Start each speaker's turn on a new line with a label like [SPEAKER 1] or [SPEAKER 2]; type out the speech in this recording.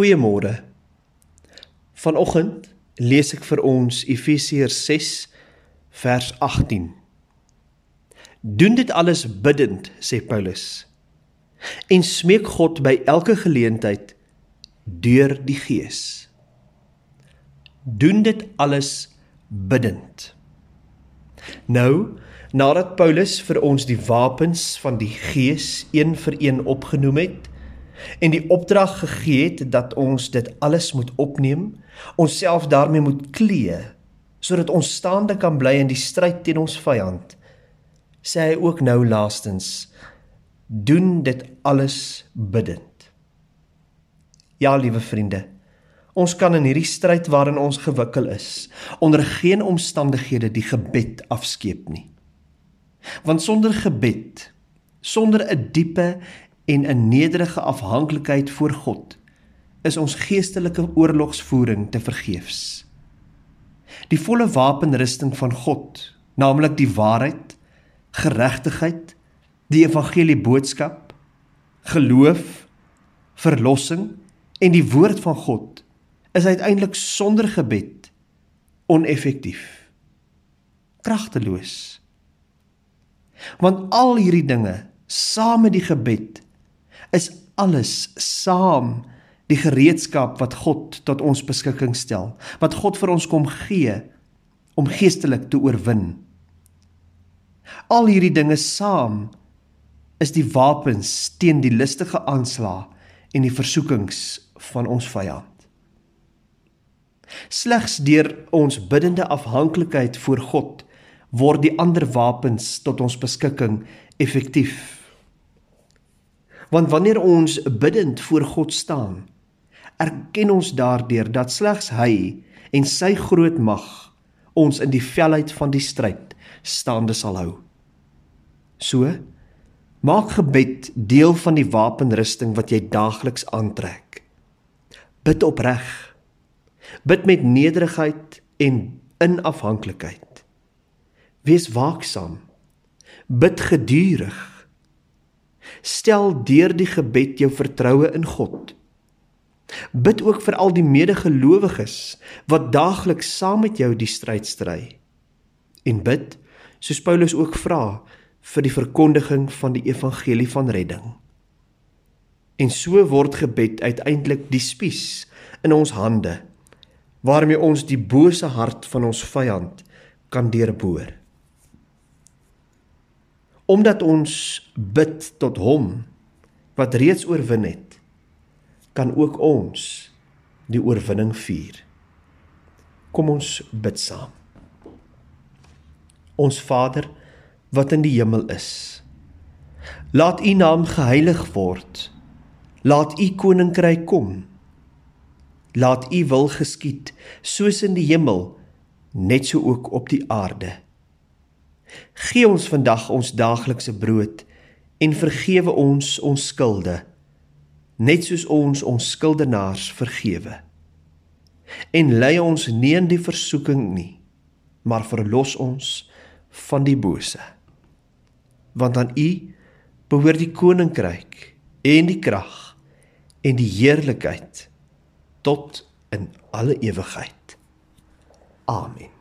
[SPEAKER 1] Goeiemôre. Vanoggend lees ek vir ons Efesiërs 6 vers 18. Doen dit alles bidtend, sê Paulus. En smeek God by elke geleentheid deur die Gees. Doen dit alles bidtend. Nou, nadat Paulus vir ons die wapens van die Gees een vir een opgenoem het en die opdrag gegee het dat ons dit alles moet opneem, onsself daarmee moet klee sodat ons staande kan bly in die stryd teen ons vyand, sê hy ook nou laastens: doen dit alles bidtend. Ja, liewe vriende, Ons kan in hierdie stryd waarin ons gewikkel is, onder geen omstandighede die gebed afskeep nie. Want sonder gebed, sonder 'n diepe en 'n nederige afhanklikheid voor God, is ons geestelike oorlogsvoering te vergeefs. Die volle wapenrusting van God, naamlik die waarheid, geregtigheid, die evangelie boodskap, geloof, verlossing en die woord van God is uiteindelik sonder gebed oneffektief. Kragteloos. Want al hierdie dinge saam met die gebed is alles saam die gereedskap wat God tot ons beskikking stel, wat God vir ons kom gee om geestelik te oorwin. Al hierdie dinge saam is die wapens teen die listige aanslae en die versoekings van ons vyand. Slegs deur ons biddende afhanklikheid voor God word die ander wapens tot ons beskikking effektief. Want wanneer ons biddend voor God staan, erken ons daardeur dat slegs hy en sy groot mag ons in die velheid van die stryd staande sal hou. So maak gebed deel van die wapenrusting wat jy daagliks aantrek. Bid opreg Bid met nederigheid en in afhanklikheid. Wees waaksaam. Bid gedurig. Stel deur die gebed jou vertroue in God. Bid ook vir al die medegelowiges wat daagliks saam met jou die stryd stry. En bid, soos Paulus ook vra, vir die verkondiging van die evangelie van redding. En so word gebed uiteindelik die spies in ons hande waarmee ons die bose hart van ons vyand kan deurboor. Omdat ons bid tot hom wat reeds oorwin het, kan ook ons die oorwinning vier. Kom ons bid saam. Ons Vader wat in die hemel is, laat U naam geheilig word. Laat U koninkryk kom laat u wil geskied soos in die hemel net so ook op die aarde gee ons vandag ons daaglikse brood en vergewe ons ons skulde net soos ons ons skuldenaars vergewe en lei ons nie in die versoeking nie maar verlos ons van die bose want aan u behoort die koninkryk en die krag en die heerlikheid tot in alle ewigheid. Amen.